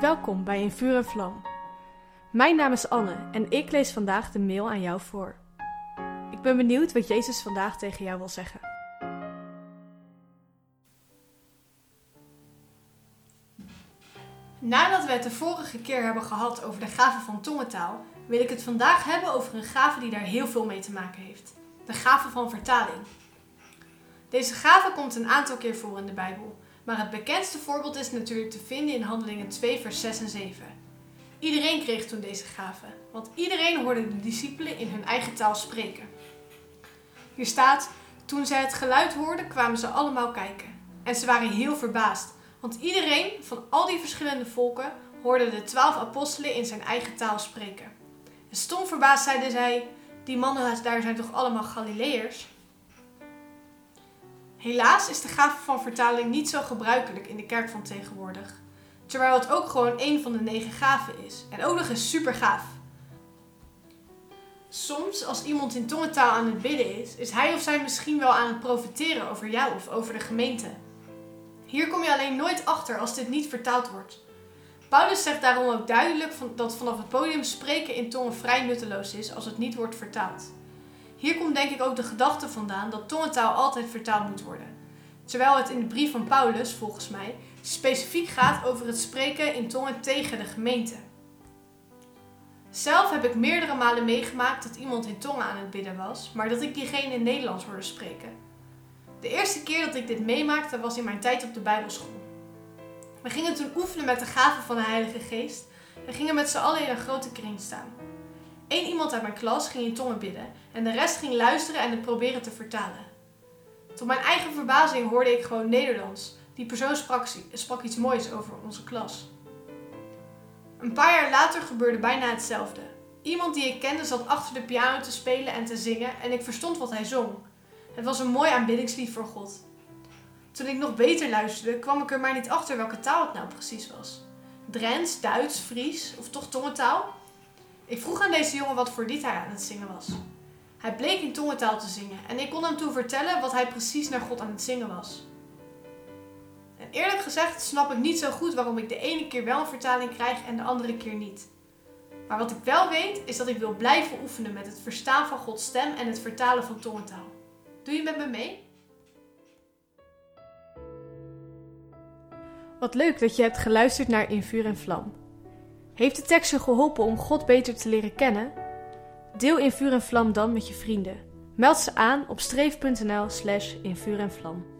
Welkom bij In Vuur en Vlam. Mijn naam is Anne en ik lees vandaag de mail aan jou voor. Ik ben benieuwd wat Jezus vandaag tegen jou wil zeggen. Nadat we het de vorige keer hebben gehad over de gave van tongentaal, wil ik het vandaag hebben over een gave die daar heel veel mee te maken heeft: de gave van vertaling. Deze gave komt een aantal keer voor in de Bijbel, maar het bekendste voorbeeld is natuurlijk te vinden in Handelingen 2, vers 6 en 7. Iedereen kreeg toen deze gave, want iedereen hoorde de discipelen in hun eigen taal spreken. Hier staat: Toen zij het geluid hoorden, kwamen ze allemaal kijken. En ze waren heel verbaasd, want iedereen van al die verschillende volken hoorde de twaalf apostelen in zijn eigen taal spreken. En stom verbaasd zeiden zij: Die mannen daar zijn toch allemaal Galileërs? Helaas is de gave van vertaling niet zo gebruikelijk in de kerk van tegenwoordig. Terwijl het ook gewoon een van de negen gaven is. En ook nog eens super gaaf. Soms, als iemand in tongentaal aan het bidden is, is hij of zij misschien wel aan het profiteren over jou of over de gemeente. Hier kom je alleen nooit achter als dit niet vertaald wordt. Paulus zegt daarom ook duidelijk dat vanaf het podium spreken in tongen vrij nutteloos is als het niet wordt vertaald. Hier komt denk ik ook de gedachte vandaan dat tongentaal altijd vertaald moet worden. Terwijl het in de brief van Paulus, volgens mij, specifiek gaat over het spreken in tongen tegen de gemeente. Zelf heb ik meerdere malen meegemaakt dat iemand in tongen aan het bidden was, maar dat ik diegene in Nederlands hoorde spreken. De eerste keer dat ik dit meemaakte was in mijn tijd op de Bijbelschool. We gingen toen oefenen met de gaven van de Heilige Geest en gingen met z'n allen in een grote kring staan. Eén iemand uit mijn klas ging in tongen bidden en de rest ging luisteren en het proberen te vertalen. Tot mijn eigen verbazing hoorde ik gewoon Nederlands. Die persoon sprak, sprak iets moois over onze klas. Een paar jaar later gebeurde bijna hetzelfde. Iemand die ik kende zat achter de piano te spelen en te zingen en ik verstond wat hij zong. Het was een mooi aanbiddingslied voor God. Toen ik nog beter luisterde, kwam ik er maar niet achter welke taal het nou precies was. Drents, Duits, Fries of toch tongentaal? Ik vroeg aan deze jongen wat voor lied hij aan het zingen was. Hij bleek in tongentaal te zingen en ik kon hem toen vertellen wat hij precies naar God aan het zingen was. En eerlijk gezegd snap ik niet zo goed waarom ik de ene keer wel een vertaling krijg en de andere keer niet. Maar wat ik wel weet is dat ik wil blijven oefenen met het verstaan van Gods stem en het vertalen van tongentaal. Doe je met me mee? Wat leuk dat je hebt geluisterd naar In Vuur en Vlam. Heeft de tekst je geholpen om God beter te leren kennen? Deel In Vuur en Vlam dan met je vrienden. Meld ze aan op streef.nl slash in vuur en vlam.